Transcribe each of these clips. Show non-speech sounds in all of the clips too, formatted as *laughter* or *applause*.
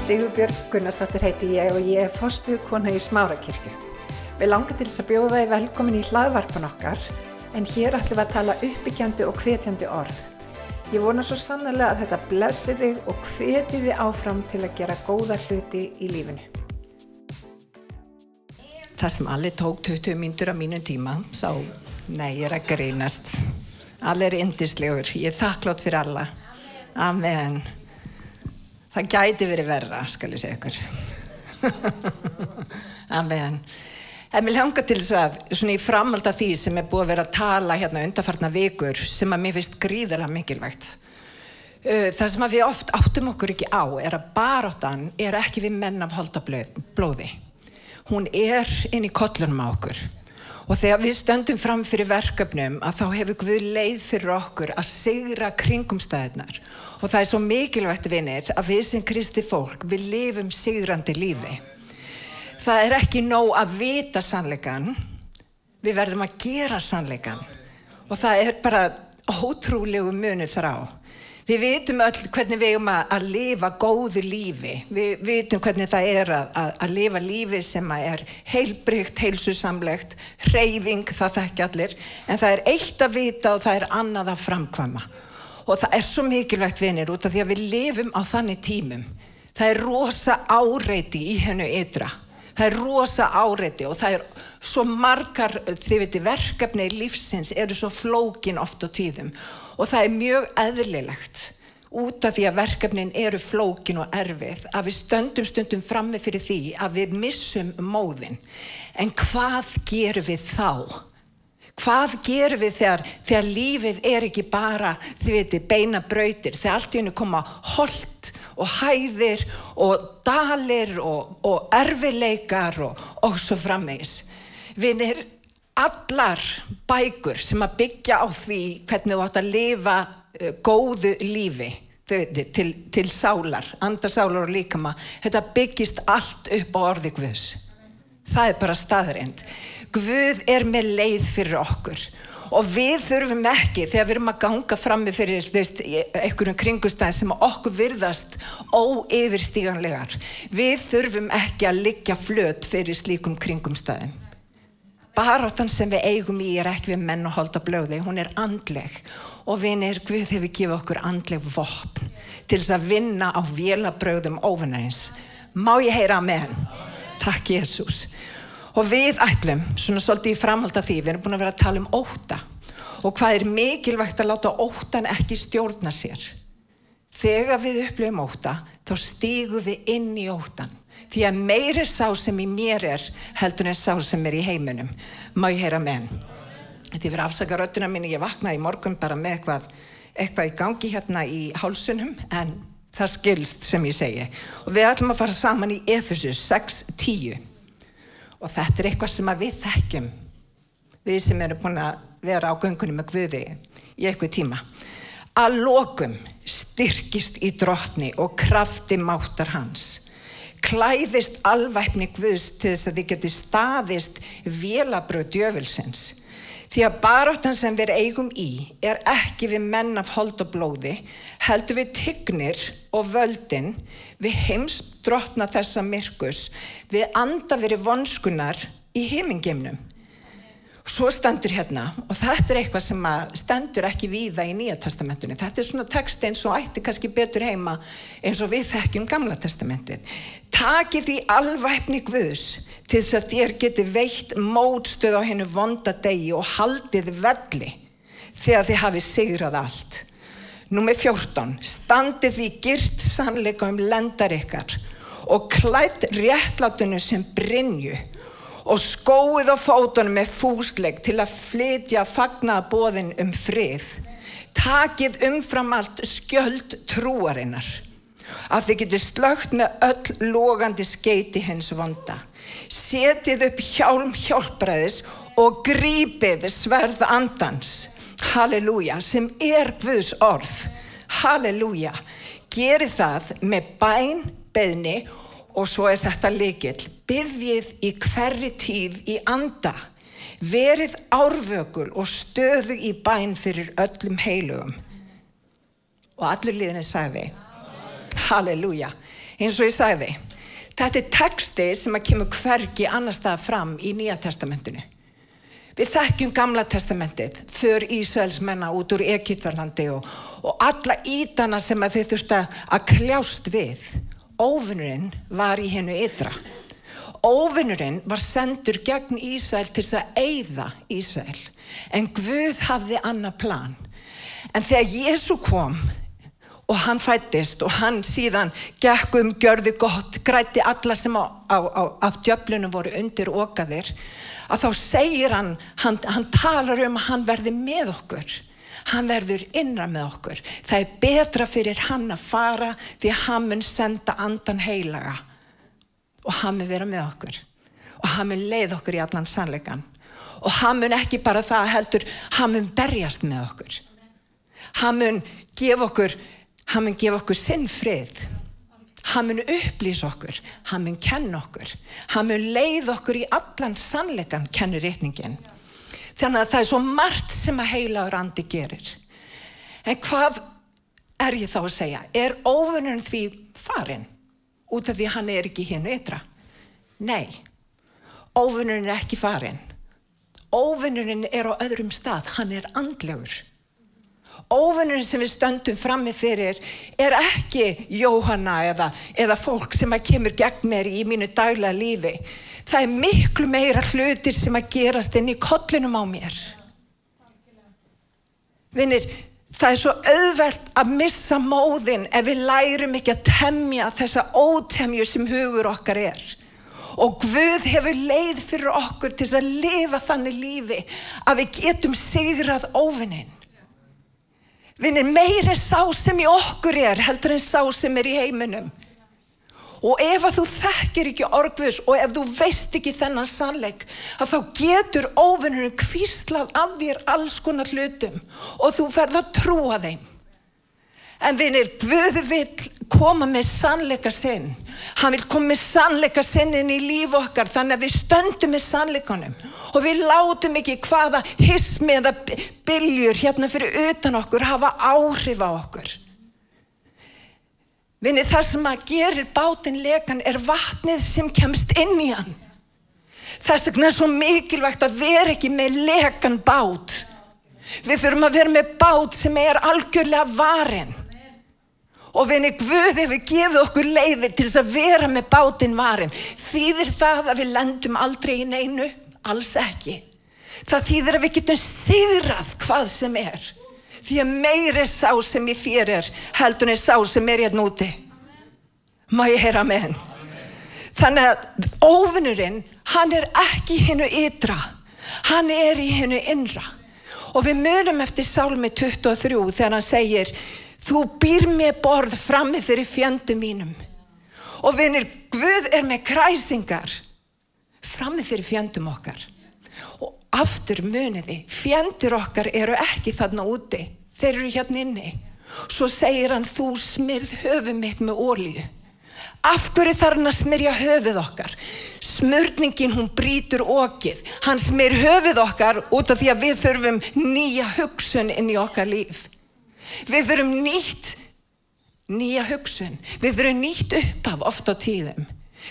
Sigurbjörg Gunnarsdóttir heiti ég og ég er fostuðkona í Smárakirkju. Við langar til þess að bjóða þið velkomin í hlaðvarpan okkar en hér ætlum við að tala uppbyggjandi og hvetjandi orð. Ég vona svo sannlega að þetta blessi þig og hveti þið áfram til að gera góða hluti í lífinu. Það sem allir tók 20 myndur á mínum tíma, þá, nei, ég er að grínast. Allir er indislegur, ég er þakklátt fyrir alla. Amen. Það gæti verið verra, skal ég segja ykkur. *laughs* Amen. En mér langar til þess að, svona í framhald af því sem er búið að vera að tala hérna undarfarna vikur, sem að mér finnst gríðarlega mikilvægt. Það sem að við oft áttum okkur ekki á er að baráttan er ekki við menn af holdablóði. Hún er inn í kollunum á okkur. Og þegar við stöndum fram fyrir verkefnum að þá hefur Guð leið fyrir okkur að sigra kringumstæðunar. Og það er svo mikilvægt vinir að við sem kristi fólk, við lifum sigrandi lífi. Það er ekki nóg að vita sannleikan, við verðum að gera sannleikan. Og það er bara ótrúlegu munu þrá. Við vitum öll hvernig við erum að, lifa góðu lífi. Við vitum hvernig það er að, að, að lifa lífi sem er heilbrygt, heilsusamlegt, hreyfing, það þekki allir. En það er eitt að vita og það er annað að framkvama. Og það er svo mikilvægt vinir út af því að við lifum á þannig tímum. Það er rosa áreiti í hennu ytra. Það er rosa áreiti og það er svo margar, þið veitir, verkefni í lífsins eru svo flókin oft á tíðum og það er mjög eðlilegt út af því að verkefnin eru flókin og erfið að við stöndum stundum frammi fyrir því að við missum móðin. En hvað gerum við þá? Hvað gerum við þegar, þegar lífið er ekki bara, þið veitir, beina brautir, þegar allt í hennu koma holt og hæðir og dalir og, og erfileikar og, og svo frammeins. Vinir, allar bækur sem að byggja á því hvernig þú átt að lifa uh, góðu lífi veitir, til, til sálar, andarsálar og líkama, þetta byggist allt upp á orði Guðs. Það er bara staðrind. Guð er með leið fyrir okkur. Og við þurfum ekki þegar við erum að ganga frammi fyrir veist, einhverjum kringustæð sem okkur virðast óyfirstíganlegar við þurfum ekki að liggja flöt fyrir slíkum kringumstæðum. Baráttan sem við eigum í er ekki við menn og holda blöði hún er andleg. Og vinir Guð hefur gefið okkur andleg vopn til þess að vinna á vélabröðum óvinnarins. Má ég heyra með henn takk Jésús og við ætlum, svona svolítið í framhald af því, við erum búin að vera að tala um óta og hvað er mikilvægt að láta ótan ekki stjórna sér. Þegar við upplifum óta, þá stígum við inn í ótan. Því að meir er sá sem í mér er heldur en sá sem er í heiminum. Má ég heyra með henn? Þetta er verið afsaka röttuna minni, ég vaknaði í morgun bara með eitthvað, eitthvað í gangi hérna í hálsunum en það skilst sem ég segi. Og við ætlum að fara saman í Efesus 6.10 og þetta er eitthvað sem við þekkjum. Við sem erum búin að vera á göngunum með Guði í eitthvað tíma. Að lokum styrkist í drottni og krafti máttar hans. Klæðist alvæpni Guðs til þess að þið geti staðist vélabröð djöfulsins því að baráttan sem við eigum í er ekki við menn af hold og blóði heldur við tignir og völdin við heimsdrottna þessa myrkus við anda verið vonskunar í heimingeimnum Svo stendur hérna, og þetta er eitthvað sem stendur ekki víða í Nýja testamentunni. Þetta er svona text eins og ætti kannski betur heima eins og við þekkjum Gamla testamentið. Takið því alvæfni Guðs til þess að þér geti veitt mótstöð á hennu vonda degi og haldið velli þegar þið hafið sigrað allt. Númið 14. Standið því gyrt sannleika um lendar ykkar og klætt réttlátunum sem brinju og skóið á fótunum með fúsleik til að flytja fagnabóðin um frið. Takið umfram allt skjöld trúarinnar að þið getur slögt með öll logandi skeiti hins vonda. Setið upp hjálm hjálpræðis og grípið sverð andans. Halleluja, sem er Guðs orð. Halleluja. Gerið það með bæn, beðni og svo er þetta leikill. Byðjið í hverri tíð í anda. Verið árvökul og stöðu í bæn fyrir öllum heilugum. Og allur liðinni sagði, halleluja. eins og ég sagði, þetta er texti sem að kemur hvergi annar stað fram í Nýja testamentinu. Við þekkjum gamla testamentið för Ísraels menna út úr Egiptarlandi og, og alla ítana sem að þau þurfti að kljást við. Óvinnurinn var í hennu ytra. Óvinnurinn var sendur gegn Ísrael til þess að eigða Ísrael. En Guð hafði annað plan. En þegar Jésu kom og hann fættist og hann síðan gekk um, gjörði gott, græti alla sem á, á, á, af djöflunum voru undir okaðir, að þá segir hann, hann, hann talar um að hann verði með okkur. Hann verður innra með okkur. Það er betra fyrir hann að fara því að hann mun senda andan heilaga og hann mun vera með okkur og hann mun leið okkur í allan sannleikan og hann mun ekki bara það heldur, hann mun berjast með okkur. Hann mun gefa okkur Hann mun gefa okkur sinn frið. Hann mun upplýsa okkur. Hann mun kenna okkur. Hann mun leið okkur í allan sannleikan, kennur rétningin. Þannig að það er svo margt sem að heila og randi gerir. En hvað er ég þá að segja? Er óvinnurinn því farin? Út af því hann er ekki hinn ytra? Nei, óvinnurinn er ekki farin. Óvinnurinn er á öðrum stað. Hann er andlegur óvinnurinn sem við stöndum frammi fyrir er ekki Jóhanna eða, eða fólk sem að kemur gegn mér í mínu daglega lífi. Það er miklu meira hlutir sem að gerast inn í kollinum á mér. Vinnir, það er svo auðvelt að missa móðin ef við lærum ekki að temja þessa ótemju sem hugur okkar er. Og Guð hefur leið fyrir okkur til að lifa þannig lífi að við getum sigrað óvinnin. Vinnir meiri sá sem í okkur er heldur en sá sem er í heiminum. Og ef að þú þekkir ekki orgvus og ef þú veist ekki þennan sannleik að þá getur óvinnurinn kvíslað af þér alls konar hlutum og þú ferð að trúa þeim. En vinnir, Guð vil koma með sannleika sinn. Hann vil koma með sannleika sinnin í líf okkar þannig að við stöndum með sannleikanum og við látum ekki hvaða hismi eða biljur hérna fyrir utan okkur hafa áhrif á okkur. Vinni það sem að gerir bátinn lekan er vatnið sem kemst inn í hann. Þess vegna er svo mikilvægt að vera ekki með lekan bát. Við þurfum að vera með bát sem er algjörlega varinn og vinni Guð hefur gefið okkur leiðir til þess að vera með bátinn varin. Þýðir það að við lendum aldrei í neinu? Alls ekki. Það þýðir að við getum sigrað hvað sem er því að meiri sá sem í þér er heldur en sá sem er hérna úti má ég heyra með henn þannig að óvinnurinn hann er ekki hennu ytra hann er í hennu innra og við munum eftir sálmi 23 þegar hann segir Þú býr mér borð frammi fyrir fjöndum mínum. Og vinir, Guð er með kræsingar frammi fyrir fjöndum okkar. Og aftur muniði, fjöndur okkar eru ekki þarna úti. Þeir eru hérna inni. Svo segir hann, þú smyrð höfum mitt með ólíu. Af hverju þarf hann að smyrja höfuð okkar? Smörningin hún brítur okið. Hann smyr höfuð okkar út af því að við þurfum nýja hugsun inn í okkar líf. Við þurfum nýtt nýja hugsun. Við þurfum nýtt upp af oft á tíðum.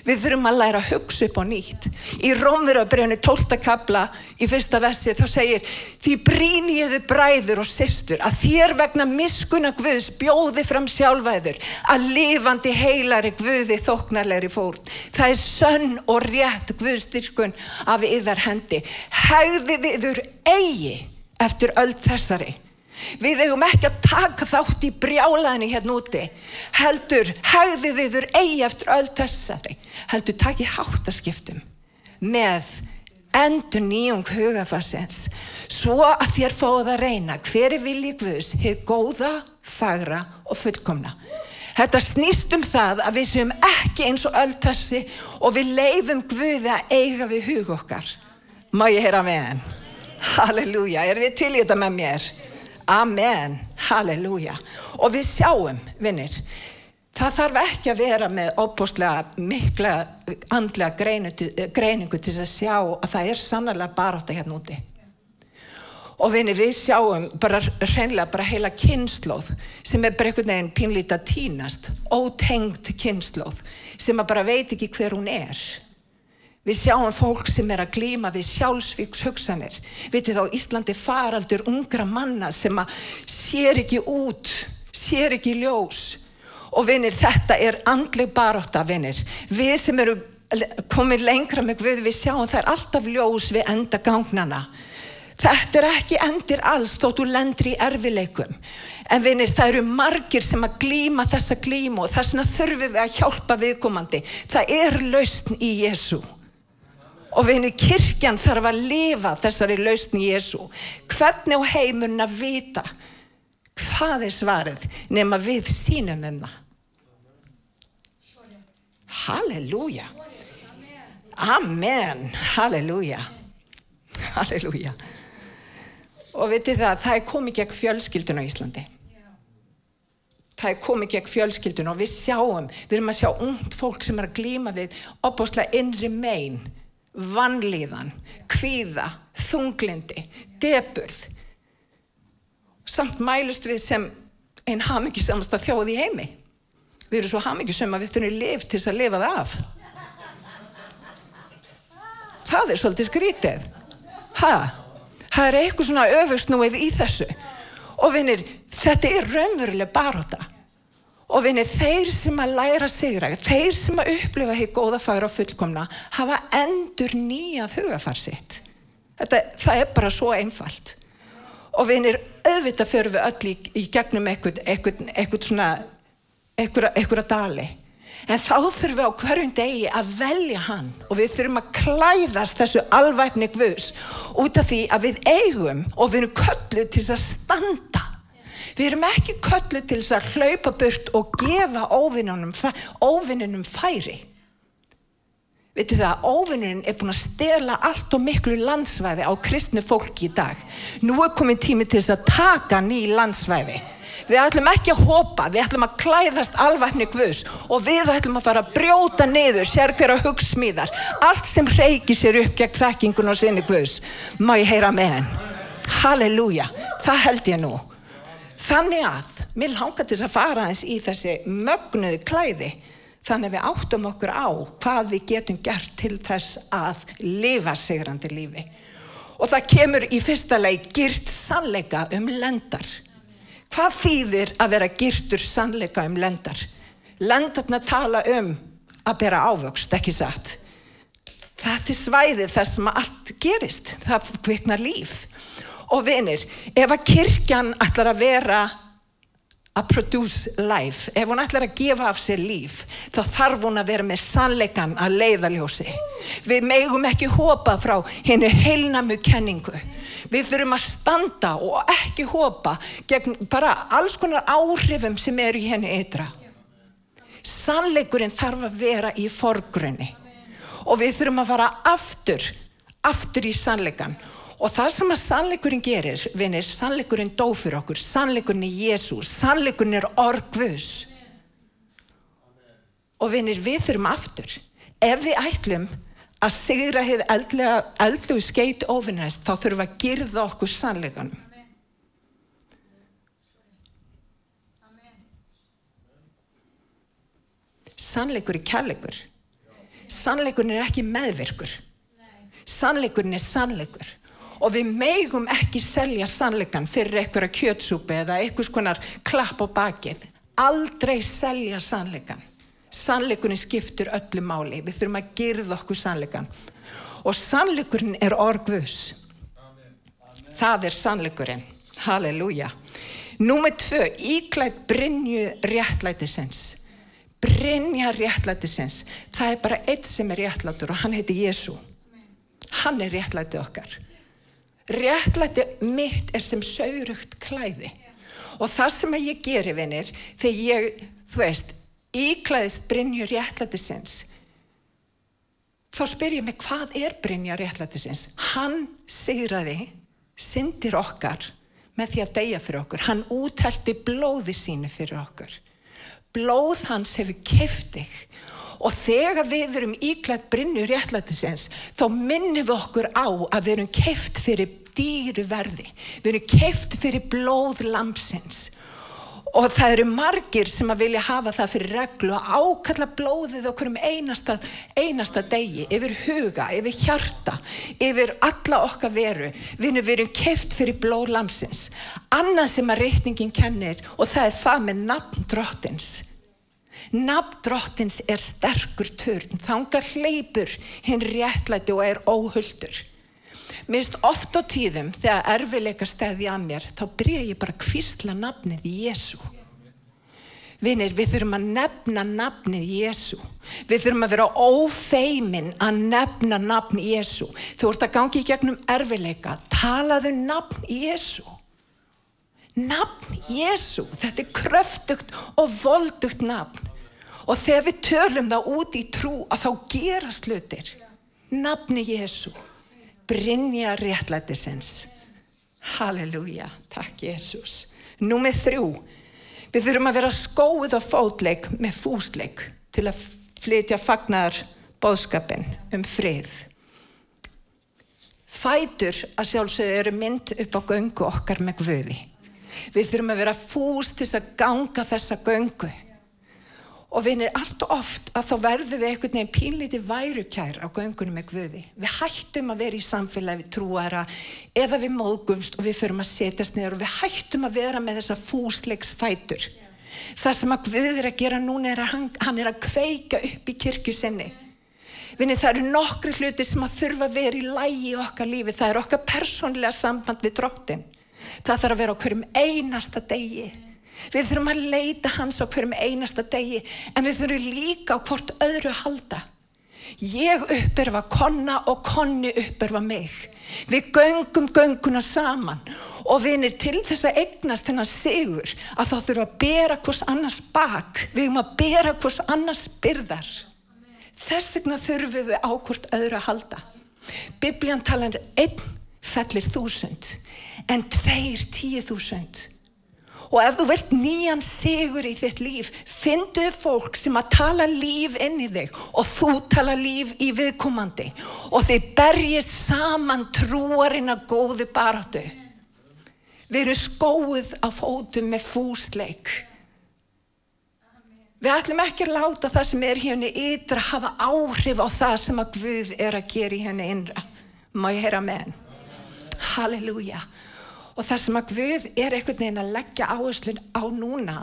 Við þurfum að læra að hugsa upp á nýtt. Í Rómverðabrjönu 12. kabla í fyrsta versi þá segir Því bríniðu bræður og systur að þér vegna miskuna Guðs bjóði fram sjálfæður að lifandi heilari Guði þóknarlegri fórn. Það er sönn og rétt Guðstyrkun af yðar hendi. Hægði þiður eigi eftir öll þessari. Við eigum ekki að taka þátt í brjálaðinni hérna úti. Heldur, hegði þiður eigi eftir öll þessari. Heldur, taki háttaskiptum með endur nýjung hugafarsins svo að þér fóða að reyna hver er vilji Guðs, hefð góða, fagra og fullkomna. Þetta snýst um það að við séum ekki eins og öll þessi og við leifum Guði að eiga við hug okkar. Má ég heyra með henn? Halleluja, er við til í þetta með mér? Amen, halleluja. Og við sjáum, vinnir, það þarf ekki að vera með óbúslega mikla andlega greiningu til að sjá að það er sannlega bara að hérna úti. Og vinni, við sjáum bara hreinlega bara heila kynnslóð sem er bara einhvern veginn pínlít að tínast, ótengt kynnslóð sem að bara veit ekki hver hún er. Við sjáum fólk sem er að glýma við sjálfsvíks hugsanir. Vitið þá Íslandi faraldur ungra manna sem að sér ekki út, sér ekki ljós. Og vinir, þetta er andleg baróta, vinir. Við sem eru komið lengra með Guð, við sjáum það er alltaf ljós við enda gangnana. Þetta er ekki endir alls þóttu lendri í erfileikum. En vinir, það eru margir sem að glýma þessa glýmu og þess vegna þurfum við að hjálpa viðkomandi. Það er lausn í Jésu. Og vinir, kirkjan þarf að lifa þessari lausn í Jésu. Hvernig á heimurinn að vita hvað er svarið nema við sínum um það? Halleluja. Amen. Halleluja. Halleluja. Og veitir það, það er komið gegn fjölskyldun á Íslandi. Það er komið gegn fjölskyldun og við sjáum, við erum að sjá ungt fólk sem er að glýma við opbáslega innri megin, vannlíðan, kvíða, þunglindi, deburð. Samt mælust við sem einn hamingisamasta þjóð í heimi. Við erum svo hamingisum að við þurfum liv til þess að lifa það af. Það er svolítið skrítið. Hæ? Það er eitthvað svona öfugsnúið í þessu. Og vinir, þetta er raunveruleg baróta. Og vinir, þeir sem að læra sigra, þeir sem að upplifa hér góða fagra og fullkomna, hafa endur nýjað hugafarsitt. Þetta, það er bara svo einfalt. Og vinir, auðvitað fyrir við öll í, í gegnum eitthvað, svona, eitthvað, eitthvað dali. En þá þurfum við á hverjum degi að velja hann og við þurfum að klæðast þessu alvæfni Guðs út af því að við eigum og við erum kölluð til að standa. Við erum ekki kölluð til að hlaupa burt og gefa óvinnunum færi. Vitið það, óvinnunin er búin að stela allt og miklu landsvæði á kristnu fólki í dag. Nú er komið tími til þess að taka ný landsvæði. Við ætlum ekki að hopa, við ætlum að klæðast alvæfni Guðs og við ætlum að fara að brjóta niður sér hverja hugsmíðar. Allt sem reykir sér upp gegn þekkingun og sinni Guðs. Má ég heyra með henn? Halleluja, það held ég nú. Þannig að, mér langar til að fara eins í þessi mögnuðu klæði. Þannig að við áttum okkur á hvað við getum gert til þess að lifa sigrandi lífi. Og það kemur í fyrsta leið gyrt sannleika um lendar. Hvað þýðir að vera girtur sannleika um lendar? Lendarna tala um að bera ávöxt, ekki satt. Þetta er svæðið þar sem allt gerist. Það kviknar líf. Og vinir, ef að kirkjan ætlar að vera að produce life, ef hún ætlar að gefa af sér líf, þá þarf hún að vera með sannleikan að leiðaljósi. Við megum ekki hópa frá hennu heilnamu kenningu. Við þurfum að standa og ekki hópa gegn bara alls konar áhrifum sem eru í henni eitra. Sannleikurinn þarf að vera í forgrunni og við þurfum að fara aftur, aftur í sannleikan. Og það sem að sannleikurinn gerir, vinir, sannleikurinn dó fyrir okkur, sannleikurinn er Jésu, sannleikurinn er orgvus. Og vinir, við þurfum aftur. Ef við ætlum að sigra hefði eldluðu skeit ofinnæst þá þurfum við að girða okkur sannleikanum. Sannleikur er kærleikur. Sannleikurinn er ekki meðvirkur. Sannleikurinn er sannleikur. Og við megum ekki selja sannleikan fyrir einhverja kjötsúpi eða einhvers konar klapp á bakið. Aldrei selja sannleikan. Sannleikurinn skiptur öllu máli. Við þurfum að gerða okkur sannleikan. Og sannleikurinn er orgvus. Það er sannleikurinn. Halleluja. Númið tvö, íklætt Brynju réttlætisins. Brynja réttlætisins. Það er bara eitt sem er réttlætur og hann heiti Jésu. Hann er réttlætið okkar. Réttlætið mitt er sem saurugt klæði. Og það sem ég gerir, vinnir, þegar ég, þú veist, íklæðist Brynju réttlætisins þá spyr ég mig hvað er Brynja réttlætisins? Hann sigraði syndir okkar með því að deyja fyrir okkur. Hann útælti blóði sínu fyrir okkur. Blóð hans hefur keftig og þegar við erum íklætt Brynju réttlætisins þá minnum við okkur á að við erum keft fyrir dýru verði. Við erum keift fyrir blóð lamsins og það eru margir sem að vilja hafa það fyrir reglu og ákalla blóðið okkur um einasta, einasta degi, yfir huga, yfir hjarta, yfir alla okkar veru. Við erum keift fyrir blóð lamsins. Annað sem að reikningin kennir og það er það með nafn drottins. Nafn drottins er sterkur törn, þangar hleypur hinn réttlæti og er óhulltur. Minnst oft á tíðum þegar erfileika stæði að mér, þá byrja ég bara að kvísla nafnið Jésu. Vinir, við þurfum að nefna nafnið Jésu. Við þurfum að vera ófeimin að nefna nafn Jésu. Þú ert að gangi í gegnum erfileika, talaðu nafn Jésu. Nafn Jésu, þetta er kröftugt og voldugt nafn. Og þegar við tölum það út í trú að þá gera slutir. Nafni Jésu brinja réttlætisins. Halleluja, takk Jésús. Númið þrjú, við þurfum að vera skóið á fótleik með fúsleik til að flytja fagnar bóðskapin um frið. Fætur að sjálfsögðu eru mynd upp á göngu okkar með guði. Við þurfum að vera fús til að ganga þessa göngu og vinir allt oft að þá verðum við einhvern veginn pínlítið værukær á göngunum með Guði. Við hættum að vera í samfélagi við trúara eða við móðgumst og við förum að setjast niður og við hættum að vera með þessa fúsleiksfætur. Það sem að Guð er að gera núna er að hann, hann er að kveika upp í kirkju sinni. Vinni það eru nokkru hluti sem að þurfa að vera í lægi í okkar lífi. Það er okkar persónlega samband við drottin. Það þarf að vera á hverjum einasta degi. Við þurfum að leita hans á hverjum einasta degi en við þurfum líka á hvort öðru halda. Ég uppurfa konna og konni uppurfa mig. Við göngum gönguna saman og vinir til þess að eignast þennan sigur að þá þurfum að bera hvers annars bak. Við þurfum að bera hvers annars byrðar. Þess vegna þurfum við á hvort öðru að halda. Biblían talar einn fellir þúsund en tveir tíu þúsund og ef þú vilt nýjan sigur í þitt líf fyndu fólk sem að tala líf inn í þig og þú tala líf í viðkomandi. Og þið berjist saman trúarinn að góðu baratu við erum skóið á fótum með fúsleik. Við ætlum ekki að láta það sem er hérna ytra hafa áhrif á það sem að Guð er að gera í hérna innra. Má ég heyra með henn halleluja og það sem að Guð er einhvern veginn að leggja áherslun á núna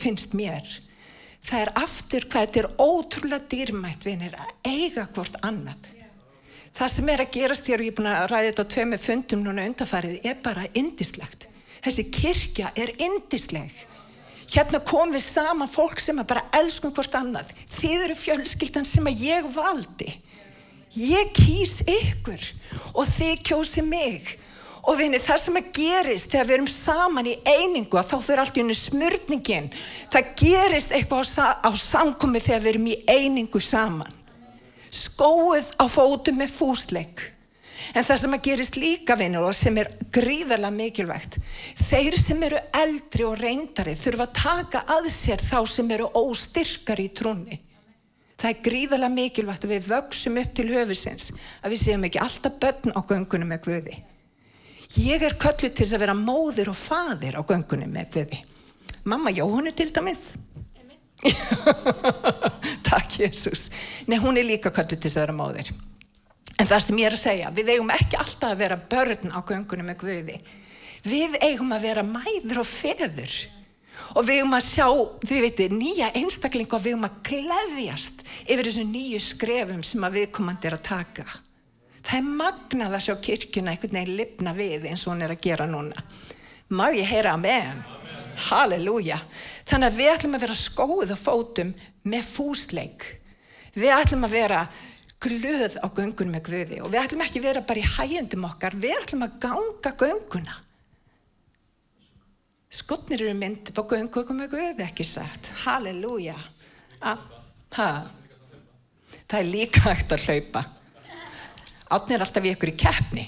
finnst mér það er aftur hvað þetta er ótrúlega dýrmætt vinir að eiga hvort annað. Það sem er að gerast þér og ég er búin að ræða þetta á tvei með fundum núna undarfarið er bara indislegt þessi kirkja er indisleg hérna kom við saman fólk sem að bara elskum hvort annað. Þið eru fjölskyldan sem að ég valdi. Ég kýs ykkur og þið kjósi mig og vinni það sem að gerist þegar við erum saman í einingu að þá fyrir allt í unni smörningin það gerist eitthvað á, á samkomi þegar við erum í einingu saman. Skóið á fótu með fúsleik. En það sem að gerist líka vinnur og sem er gríðarlega mikilvægt þeir sem eru eldri og reyndari þurfa að taka að sér þá sem eru óstyrkar í trúni það er gríðarlega mikilvægt að við vöksum upp til höfusins að við séum ekki alltaf börn á göngunum með Guði Ég er kölluð til að vera móðir og fadir á göngunum með Guði. Mamma Jóhannu til dæmið. *laughs* Takk Jésús. Nei, hún er líka kölluð til að vera móðir. En það sem ég er að segja, við eigum ekki alltaf að vera börn á göngunum með Guði. Við eigum að vera mæður og feður. Og við eigum að sjá, þið veitir, nýja einstakling og við eigum að gleðjast yfir þessu nýju skrefum sem að viðkomandi er að taka. Það er magnað að sjá kirkuna einhvern veginn lifna við eins og hún er að gera núna. Má ég heyra með hann? Halleluja. Þannig að við ætlum að vera skóð og fótum með fúsleik. Við ætlum að vera glöð á göngunum með Guði og við ætlum ekki að vera bara í hægjendum okkar, við ætlum að ganga gönguna. Skotnir eru myndi på göngu með Guði, ekki sagt. Halleluja. Það er líka hægt að hlaupa. Átni er alltaf í ykkur í keppni.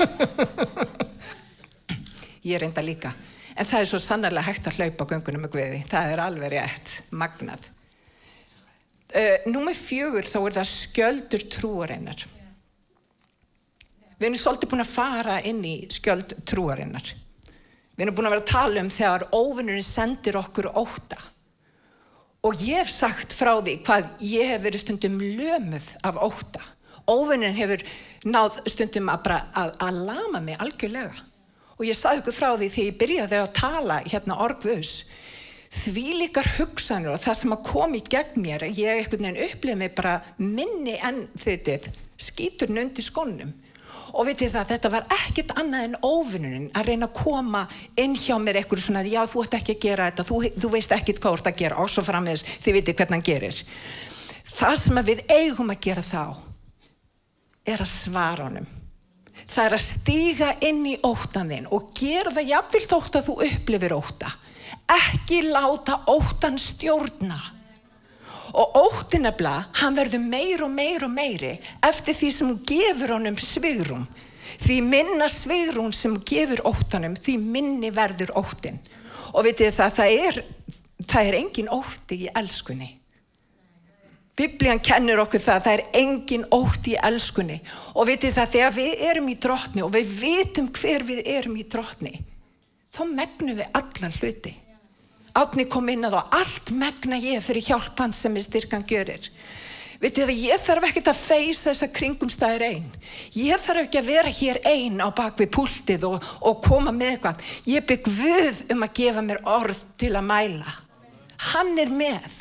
*laughs* Ég er enda líka. En það er svo sannarlega hægt að hlaupa á göngunum með Guði. Það er alveg rétt, magnað. Uh, Númið fjögur þá er það skjöldur trúareinar. Við erum svolítið búin að fara inn í skjöld trúarinnar. Við erum búin að vera að tala um þegar óvinnurinn sendir okkur óta. Og ég hef sagt frá því hvað ég hef verið stundum lömuð af óta. Óvinnurinn hefur náð stundum að, að, að lama mig algjörlega. Og ég sagði ykkur frá því þegar ég byrjaði að tala hérna orgvöðs. Því líkar hugsanur og það sem að komi gegn mér, ég ekkert nefn upplifið mig bara minni enn þetta skýtur nöndi skónum og vitið það, þetta var ekkert annað en óvinnuninn að reyna að koma inn hjá mér eitthvað svona, já þú ætti ekki að gera þetta þú, þú veist ekkert hvað þú ætti að gera og svo frammeðis þið vitið hvernig hann gerir það sem við eigum að gera þá er að svara honum. Það er að stíga inn í óttan þinn og gera það jafnvilt ótt að þú upplifir ótta. Ekki láta óttan stjórna. Og óttinabla, hann verður meir og meir og meiri eftir því sem hún gefur honum svigrum því minna svigrum sem hún gefur óttanum því minni verður óttin og vitið það, það er það er engin ótti í elskunni Biblian kennur okkur það það er engin ótti í elskunni og vitið það, þegar við erum í drottni og við vitum hver við erum í drottni þá megnum við alla hluti Átni kom inn að þá allt megna ég fyrir hjálpan sem er styrkan görir. Vitið það, ég þarf ekkert að feysa þessa kringumstæðir einn. Ég þarf ekki að vera hér einn á bakvið púltið og, og koma með eitthvað. Ég bygg við um að gefa mér orð til að mæla. Hann er með.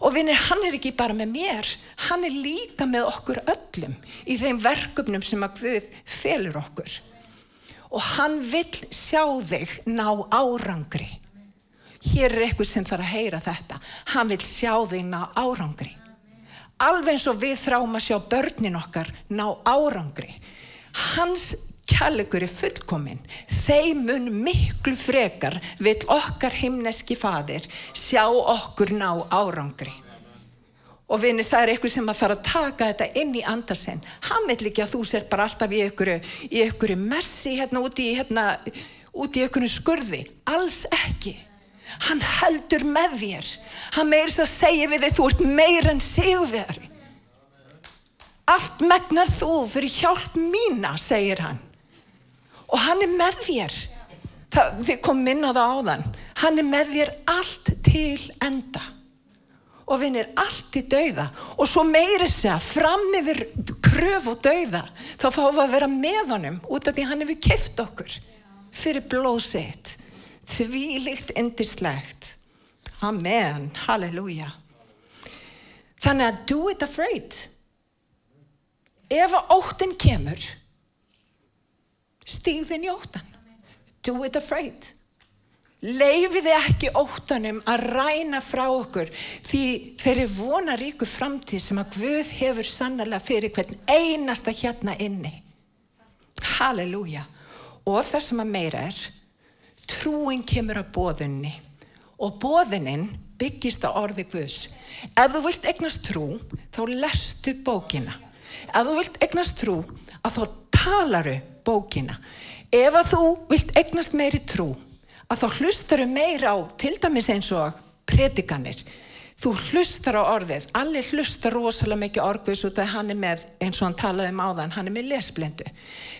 Og vinir, hann er ekki bara með mér, hann er líka með okkur öllum í þeim verkefnum sem að Guð felur okkur. Og hann vil sjá þig ná árangri. Hér er eitthvað sem þarf að heyra þetta. Hann vil sjá þig ná árangri. Alveg eins og við þráum að sjá börnin okkar ná árangri. Hans kjallegur er fullkominn. Þeim mun miklu frekar vil okkar himneski fadir sjá okkur ná árangri. Og vinni það er eitthvað sem að fara að taka þetta inn í andarsinn. Hann vil ekki að þú sér bara alltaf í einhverju messi hérna úti í hérna, úti í einhverju skurði. Alls ekki. Hann heldur með þér. Hann meir þess að segja við þig þú ert meir en sigurveri allt megnar þú fyrir hjálp mína segir hann og hann er með þér. Það, við komum inn á það áðan. Hann er með þér allt til enda. Og vinnir allt í dauða. Og svo meiri segja fram yfir kröf og dauða þá fáum við að vera með honum út af því hann hefur kift okkur fyrir blóðsitt því líkt endislegt Amen, halleluja. Þannig að do it afraid. Ef að óttin kemur stíðin í óttan do it afraid. Leifiði ekki óttanum að ræna frá okkur því þeir eru vonar ykkur framtíð sem að Guð hefur sannlega fyrir hvern einasta hérna inni. Halleluja. Og það sem að meira er trúin kemur að bóðunni og bóðunin byggist á orði Guðs. Ef þú vilt egnast trú, þá lestu bókina. Ef þú vilt egnast trú, að þá talaru bókina. Ef að þú vilt egnast meiri trú, að þá hlustaru meira á til dæmis eins og predikanir Þú hlustar á orðið, allir hlustar rosalega mikið orguðs út að hann er með, eins og hann talaði um áðan, hann er með lesblindu.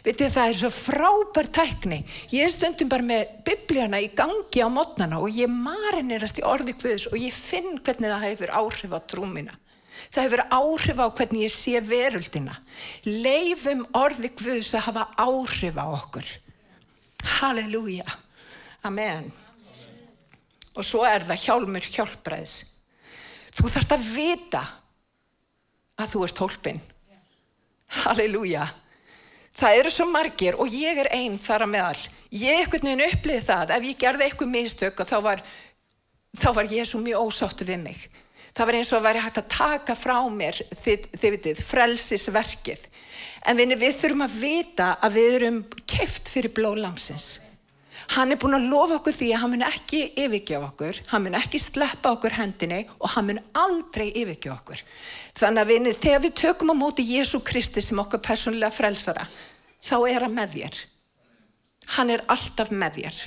Vitið það er svo frábær tækni. Ég er stundum bara með biblíana í gangi á mótnana og ég marinerast í orði Guðs og ég finn hvernig það hefur áhrif á trúmina. Það hefur áhrif á hvernig ég sé veruldina. Leifum orði Guðs að hafa áhrif á okkur. Halleluja. Amen. Og svo er það hjálmur hjálpræðs. Þú þarfst að vita að þú ert hólpin. Halleluja. Það eru svo margir og ég er einn þar að meðal. Ég ekkert nefn upplið það ef ég gerði eitthvað mistök þá var, var svo mjög ósáttu við mig. Það var eins og að vera hægt að taka frá mér þið, þið vitið, frelsisverkið. En við, við þurfum að vita að við erum keft fyrir blóðlamsins. Hann er búin að lofa okkur því að hann mun ekki yfirgefa okkur, hann mun ekki sleppa okkur hendinni og hann mun aldrei yfirgefa okkur. Þannig að við, þegar við tökum á móti Jésu Kristi sem okkur personlega frelsara, þá er hann með þér. Hann er alltaf með þér.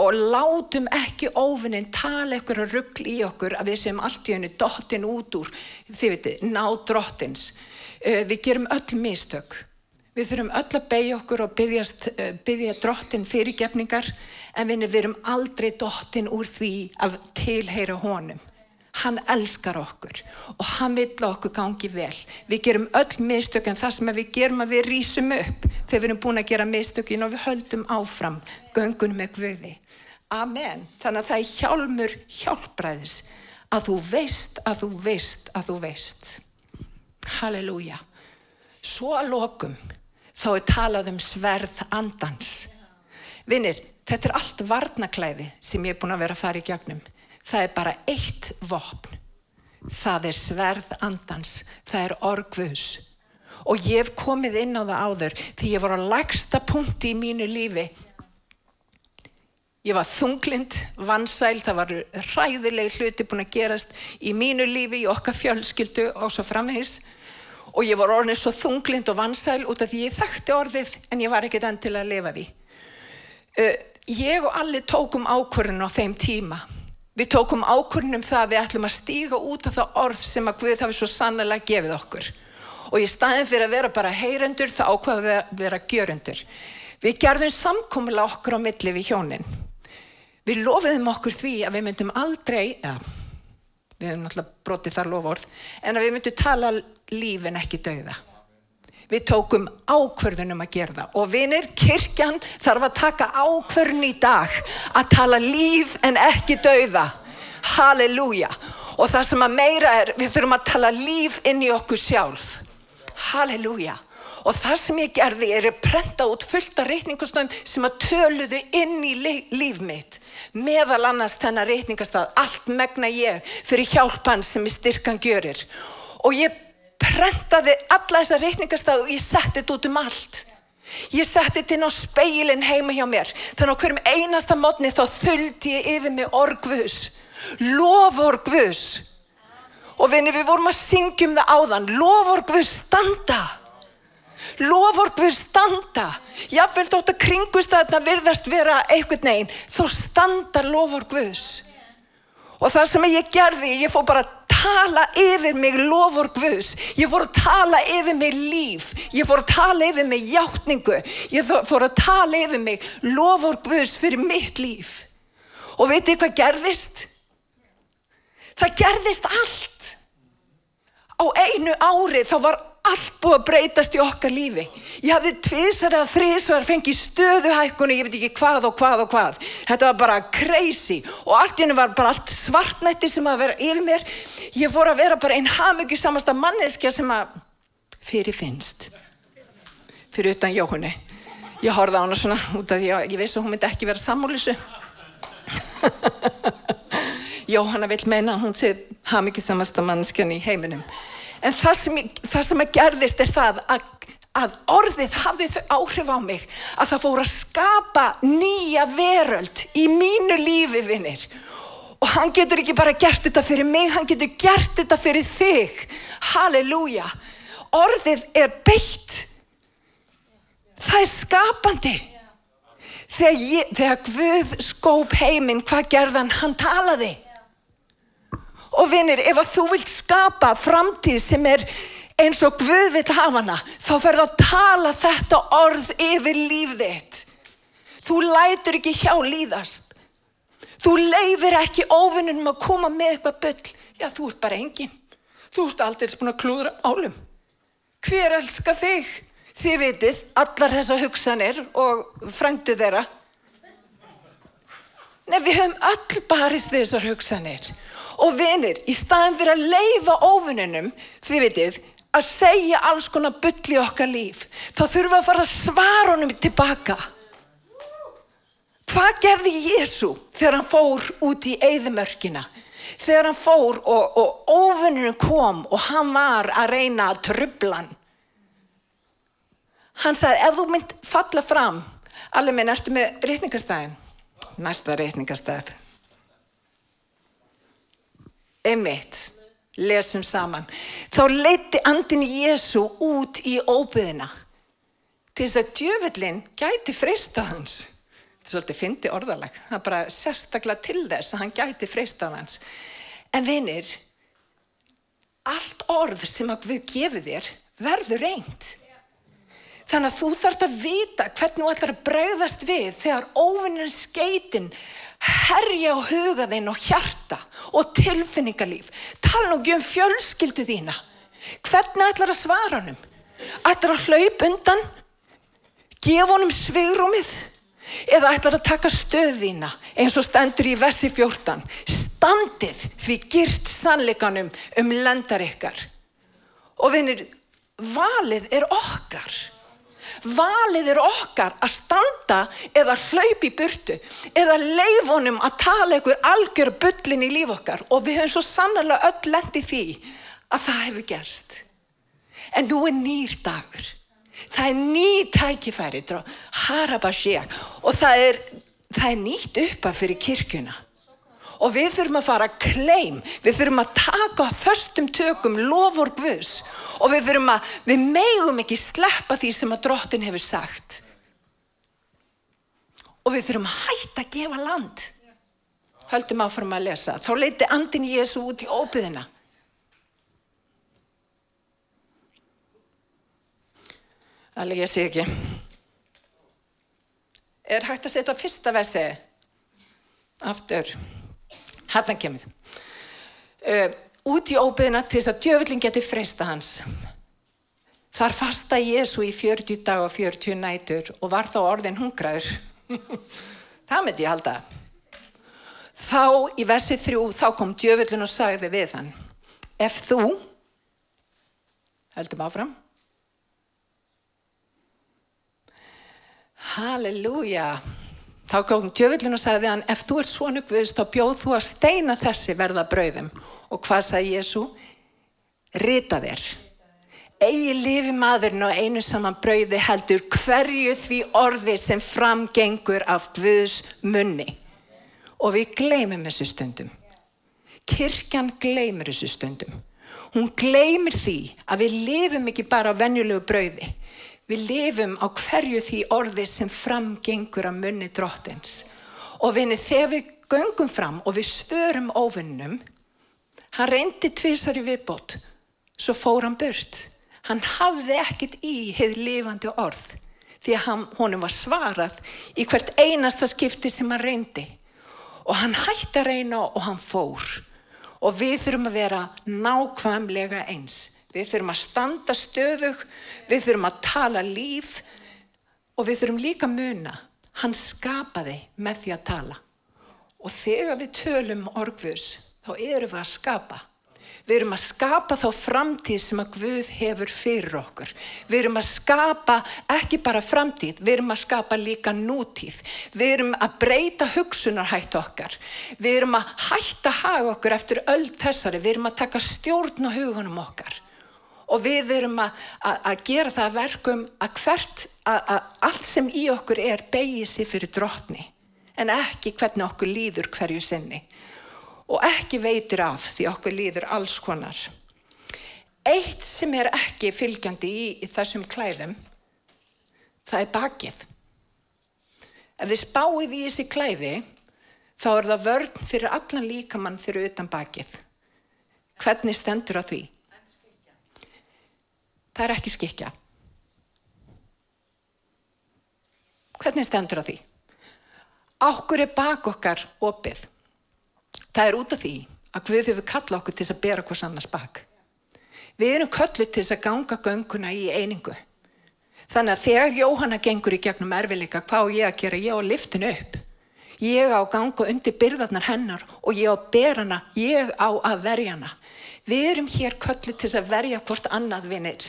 Og látum ekki óvinnin tala ykkur að ruggli í okkur að við sem allt í hennu dottin út úr, þið veitir, ná drottins. Eh, við gerum öll mistök. Við þurfum öll að beigja okkur og byggjast, byggja drottin fyrirgefningar en við erum aldrei dottin úr því að tilheyra honum. Hann elskar okkur og hann vill okkur gangi vel. Við gerum öll mistök en það sem við gerum að við rýsum upp þegar við erum búin að gera mistökin og við höldum áfram göngun með Guði. Amen. Þannig að það er hjálmur hjálpræðis að þú veist, að þú veist, að þú veist. Halleluja. Svo að lokum þá er talað um sverð andans. Vinnir, þetta er allt varnaklæði sem ég er búin að vera að fara í gegnum það er bara eitt vopn. Það er sverð andans, það er orgvus. Og ég hef komið inn á það áður því ég var á lagsta punkti í mínu lífi. Ég var þunglind, vansæl, það var ræðilegi hluti búin að gerast í mínu lífi, í okkar fjölskyldu og svo framvegs. Og ég var orðin svo þunglind og vansæl út af því ég þekkti orðið en ég var ekkert enn til að lifa því. Ég og allir tókum ákvörðinu á þeim tíma Við tókum ákvörnum það að við ætlum að stíga út af það orð sem að Guð hafi svo sannlega gefið okkur. Og í staðin fyrir að vera bara heyrendur þá ákvaðum við að vera gjörendur. Við gerðum samkomiðla okkur á milli við hjónin. Við lofiðum okkur því að við myndum aldrei, ja, við hefum náttúrulega brotið þar lofórð, en að við myndum tala lífin ekki dauða. Við tókum ákverðunum að gera það og vinir, kirkjan þarf að taka ákverðun í dag að tala líf en ekki dauða. Halleluja. Og það sem að meira er, við þurfum að tala líf inn í okkur sjálf. Halleluja. Og það sem ég gerði er að prenta út fullt af reikningustöðum sem að töluðu inn í líf mitt. Meðal annars þennar reikningastað, allt megna ég fyrir hjálpan sem ég styrkan gjörir. Og ég prentaði alla þessa reikningastað og ég setti þetta út um allt. Ég setti þetta inn á speilin heima hjá mér. Þannig að hverjum einasta mótni þá þuldi ég yfir mig orgvus. Lofórgvus. Og vinni við vorum að syngjum það áðan. Lofórgvus standa. Lofórgvus standa. Jáfnveld átt að kringust að þetta virðast vera eitthvað neginn. Þó standa lofórgvus. Og það sem ég gerði, ég fór bara tala yfir mig lofur Guðs. Ég fór að tala yfir mig líf. Ég fór að tala yfir mig hjáttningu. Ég fór að tala yfir mig lofur Guðs fyrir mitt líf. Og veitu hvað gerðist? Það gerðist allt. Á einu ári þá var allt búið að breytast í okkar lífi. Ég hafði tvísar eða þrísar fengið stöðuhækkunni, ég veit ekki hvað og hvað og hvað. Þetta var bara crazy og allt í hennu var bara allt svartnætti sem að vera yfir mér. Ég fór að vera bara einn hafmyggi samasta manneskja sem að fyrir finnst. Fyrir utan Jóhunni. Ég horfði á hana svona út af því að ég veist að hún myndi ekki vera sammúlisu. *laughs* Jóhanna vil meina hún sé hafmyggi samasta manneskjan í heiminum. En það sem, það sem að gerðist er það að, að orðið hafði þau áhrif á mig að það fór að skapa nýja veröld í mínu lífi vinnir. Og hann getur ekki bara gert þetta fyrir mig, hann getur gert þetta fyrir þig. Halleluja. Orðið er beitt. Það er skapandi. Þegar, ég, þegar Guð skóp heiminn, hvað gerðan? Hann talaði. Og vinnir, ef að þú vilt skapa framtíð sem er eins og Guð vill hafa hana, þá ferð að tala þetta orð yfir líf þitt. Þú lætur ekki hjá líðast. Þú leifir ekki ofinnum að koma með eitthvað byll. Já, þú ert bara engin. Þú ert aldrei búin að klúðra álum. Hver elska þig? Þið vitið, allar þessa hugsanir og frændu þeirra. Nei, við höfum öll barist þessar hugsanir og vinir, í staðin fyrir að leifa ofininum, þið vitið, að segja alls konar byll í okkar líf, þá þurfum við að fara að svara honum tilbaka. Hvað gerði Jésu þegar hann fór út í eigðumörkina? Þegar hann fór og, og ofininum kom og hann var að reyna að trubla hann. Hann sagði, ef þú mynd falla fram, alveg minn, ertu með reytingastæðin? Næsta reytingastæð. Emmitt, lesum saman. Þá leiti andin Jésu út í óbyðina til þess að djöfellin gæti freistað hans. Þetta er svolítið fyndi orðalag. Það er bara sérstaklega til þess að hann gæti freistað hans. En vinir, allt orð sem að við gefum þér verður reynd. Þannig að þú þarf að vita hvernig þú ætlar að bregðast við þegar óvinnir skeitin herja á hugaðinn og hjarta og tilfinningarlíf. Tala nú ekki um fjölskyldu þína. Hvernig ætlar að svara honum? Ætlar að hlaup undan? Gef honum svigrúmið? Eða ætlar að taka stöðina eins og stendur í versi 14. Standið því gyrt sannleikanum um lendar ykkar. Og vinir, valið er okkar. Valið er okkar að standa eða hlaupi í burtu eða leifonum að tala ykkur algjör bullin í líf okkar og við höfum svo sannlega öll lendi því að það hefur gerst. En nú er nýr dagur. Það er ný tækifæri, harabasjek og það er, það er nýtt uppa fyrir kirkuna. Og við þurfum að fara kleim, við þurfum að taka förstum tökum lofur Guðs og við þurfum að, við megum ekki sleppa því sem að drottin hefur sagt. Og við þurfum að hætta að gefa land. Höldum áfram að lesa. Þá leiti andin Jésu út í óbyðina. Allir ég sé ekki. Er hægt að setja fyrsta vesi aftur. Hanna kemur. Uh, út í óbyðina til þess að djöfullin geti freysta hans. Þar fasta Jésu í 40 dag og 40 nætur og var þá orðin hungraður. *laughs* Það myndi ég halda. Þá í versi þrjú þá kom djöfullin og sagði við hann. Ef þú, heldum áfram. Halleluja. Þá kom djöfullin og sagði hann, ef þú ert svonu Guðs, þá bjóð þú að steina þessi verða brauðum. Og hvað sagði Jésu? Rita þér. Egi lifi maðurinn á einu saman brauði heldur hverju því orði sem framgengur af Guðs munni. Og við gleymum þessu stundum. Kirkjan gleymur þessu stundum. Hún gleymir því að við lifum ekki bara á venjulegu brauði. Við lifum á hverju því orði sem framgengur að munni drottins. Og vinni, þegar við göngum fram og við svörum óvinnum, hann reyndi tvísar í viðbót, svo fór hann burt. Hann hafði ekkit í heið lifandi orð, því að honum var svarað í hvert einasta skipti sem hann reyndi. Og hann hætti að reyna og hann fór. Og við þurfum að vera nákvæmlega eins. Við þurfum að standa stöðug, við þurfum að tala líf og við þurfum líka að muna. Hann skapaði með því að tala. Og þegar við tölum orgvus, þá erum við að skapa. Við erum að skapa þá framtíð sem að Guð hefur fyrir okkur. Við erum að skapa ekki bara framtíð, við erum að skapa líka nútíð. Við erum að breyta hugsunarhætt okkar. Við erum að hætta haga okkur eftir öll þessari. Við erum að taka stjórn á hugunum okkar og við erum að, gera það verkum að hvert, að, allt sem í okkur er beigir sér fyrir drotni en ekki hvernig okkur líður hverju sinni og ekki veitir af því okkur líður alls konar. Eitt sem er ekki fylgjandi í þessum klæðum, það er bakið. Ef þið spáið í þessi klæði, þá er það vörn fyrir allan líkamann fyrir utan bakið. Hvernig stendur á því? Það er ekki skikja. Hvernig stendur á því? Ákkur er bak okkar opið. Það er út af því að Guð hefur kallað okkur til að bera hvers annars bak. Við erum kallið til að ganga gönguna í einingu. Þannig að þegar Jóhanna gengur í gegnum erfileika, hvað á ég að gera? Ég á að liftin upp. Ég á að ganga undir byrðarnar hennar og ég á að bera hana, ég á að verja hana. Við erum hér kallið til að verja hvort annað vinnir.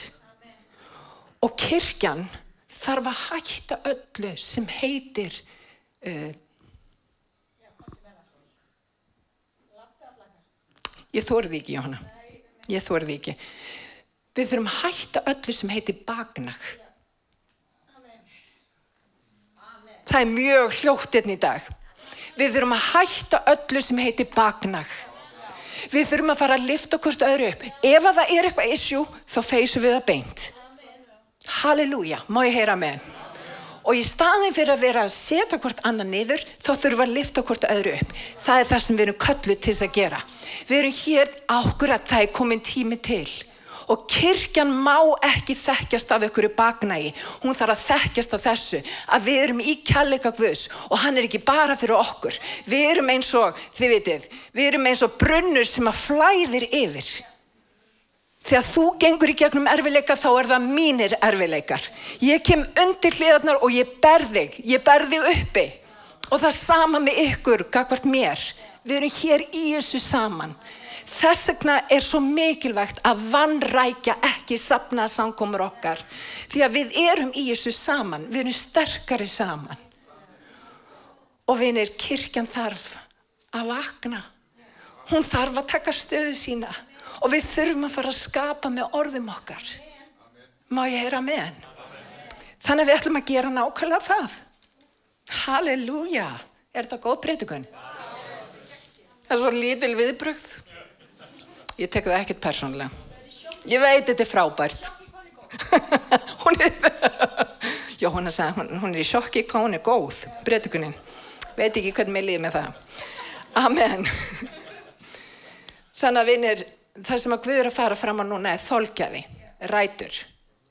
Og kirkjan þarf að hætta öllu sem heitir uh, Ég þórði ekki, Jóhanna. Ég þórði ekki. Við þurfum að hætta öllu sem heitir bagnag. Það er mjög hljótt hérna í dag. Við þurfum að hætta öllu sem heitir bagnag. Við þurfum að fara að lifta okkur öðru upp. Ef að það er eitthvað issue, þá feysum við það beint. Halleluja, má ég heyra með og í staðin fyrir að vera að setja hvort annan niður þá þurfum við að lifta hvort öðru upp það er það sem við erum kölluð til að gera við erum hér ákvör að það er komin tími til Og kirkjan má ekki þekkjast af einhverju baknægi. Hún þarf að þekkjast af þessu. Að við erum í kjallega Guðs og hann er ekki bara fyrir okkur. Við erum eins og, þið vitið, við erum eins og brunnur sem að flæðir yfir. Þegar þú gengur í gegnum erfileika þá er það mínir erfileikar. Ég kem undir hliðarnar og ég berði, ég berði uppi. Og það sama með ykkur, gagvart mér. Við erum hér í þessu saman. Þess vegna er svo mikilvægt að vannrækja ekki sapna samkomur okkar. Því að við erum í þessu saman, við erum sterkari saman. Og vinir, kirkjan þarf að vakna. Hún þarf að taka stöðu sína og við þurfum að fara að skapa með orðum okkar. Má ég heyra með henn? Þannig að við ætlum að gera nákvæmlega það. Halleluja! Er þetta góð breytikun? Það er svo lítil viðbrögð. Ég tek það ekkert persónlega. Ég veit þetta er frábært. *laughs* hún er, já hún er, hún, hún er í sjokki hvað hún er góð, breytikunin. Veit ekki hvernig mér líði með það. Amen. *laughs* Þannig að vinir, það sem að Guður að fara fram á núna er þolkjaði, rætur,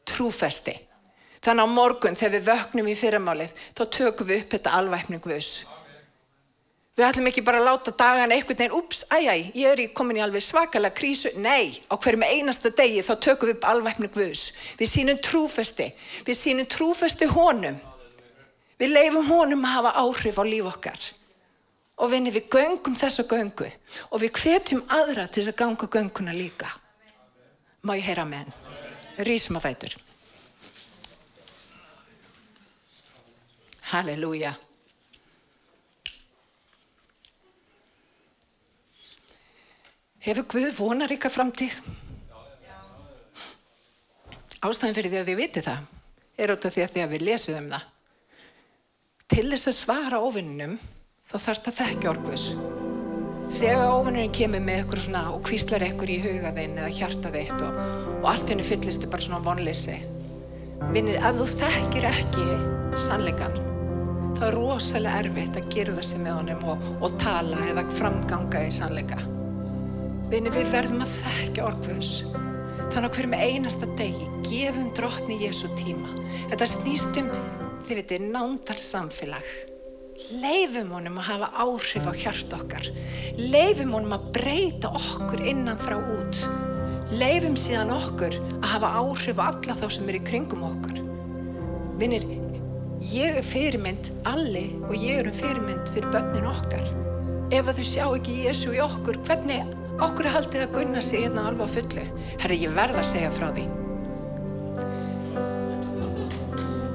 trúfesti. Þannig á morgun þegar við vöknum í fyrramálið þá tökum við upp þetta alvæpning Guðs. Við ætlum ekki bara að láta dagan einhvern veginn, ups, æjæj, ég er komin í alveg svakalega krísu. Nei, á hverjum einasta degi þá tökum við upp alvæpning Guðs. Við sínum trúfesti, við sínum trúfesti honum. Við leifum honum að hafa áhrif á líf okkar og vinni við göngum þessa göngu og við hvetjum aðra til þess að ganga gönguna líka. Má ég heyra með henn? Rísum að fætur. Halleluja. Hefur Guð vonar ykkar framtíð? Ástæðin fyrir því að þið viti það er út af því að því að við lesuðum það. Til þess að svara ofinnum þá þarf það þekkja orguðs. Þegar ofinnurinn kemur með ykkur svona og kvíslar ykkur í hugaðinn eða hjartaðeitt og, og allt henni fyllist er bara svona vonleysi. Vinnir, ef þú þekkir ekki sannleikan, þá er rosalega erfitt að gera það sem með honum og, og tala eða framganga í sannleika. Vinnir, við verðum að þekkja orguðs. Þannig að hverjum einasta degi gefum drottni Jésu tíma. Þetta snýst um, þið veitir, nándar samfélag. Leifum honum að hafa áhrif á hjart okkar. Leifum honum að breyta okkur innan frá út. Leifum síðan okkur að hafa áhrif á alla þá sem er í kringum okkur. Vinnir, ég er fyrirmynd alli og ég er um fyrirmynd fyrir börnin okkar. Ef að þau sjá ekki Jésu í okkur, hvernig okkur er haldið að gunna sig hérna alveg á fullu? Herri, ég verða að segja frá því.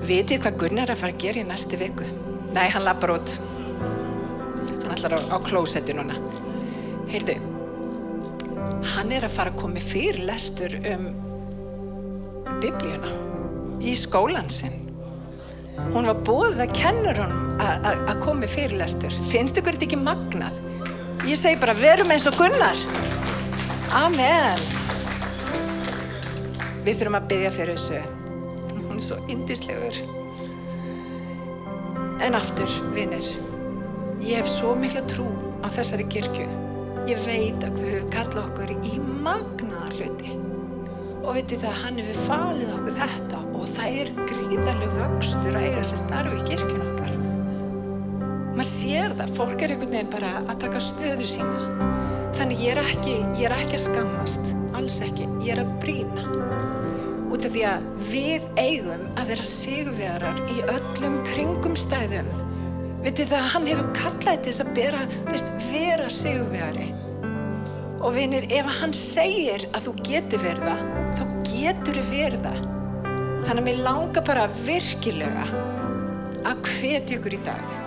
Vitið hvað Gunnar er að fara að gera í næstu viku? Nei, hann lappar út. Hann ætlar á, á klósetti núna. Heyrðu, hann er að fara að koma fyrir lestur um biblíuna í skólan sinn. Hún var búið að kennur hún að koma fyrir lestur. Finnst ykkur þetta ekki magnað? Ég segi bara, verum eins og Gunnar. Amen. Við þurfum að byggja fyrir þessu. Hún er svo indislegur. En aftur, vinnir, ég hef svo mikla trú á þessari kirkju. Ég veit að við höfum kallað okkur í magnaðar hluti. Og veitir það, hann hefur falið okkur þetta og það er gríðarlega vöxtur að eiga sér starfi í kirkjun okkar. Maður sér það, fólk er einhvern veginn bara að taka stöður sína. Þannig ég er ekki, ég er ekki að skammast, alls ekki, ég er að brína. Út af því að við eigum að vera sigurvegarar í öllum kringum stæðum. Vitið það að hann hefur kallaði til þess að bera, veist, vera sigurvegari. Og vinir, ef hann segir að þú getur verða, þá getur þú verða. Þannig að mér langar bara virkilega að hvetja ykkur í dag.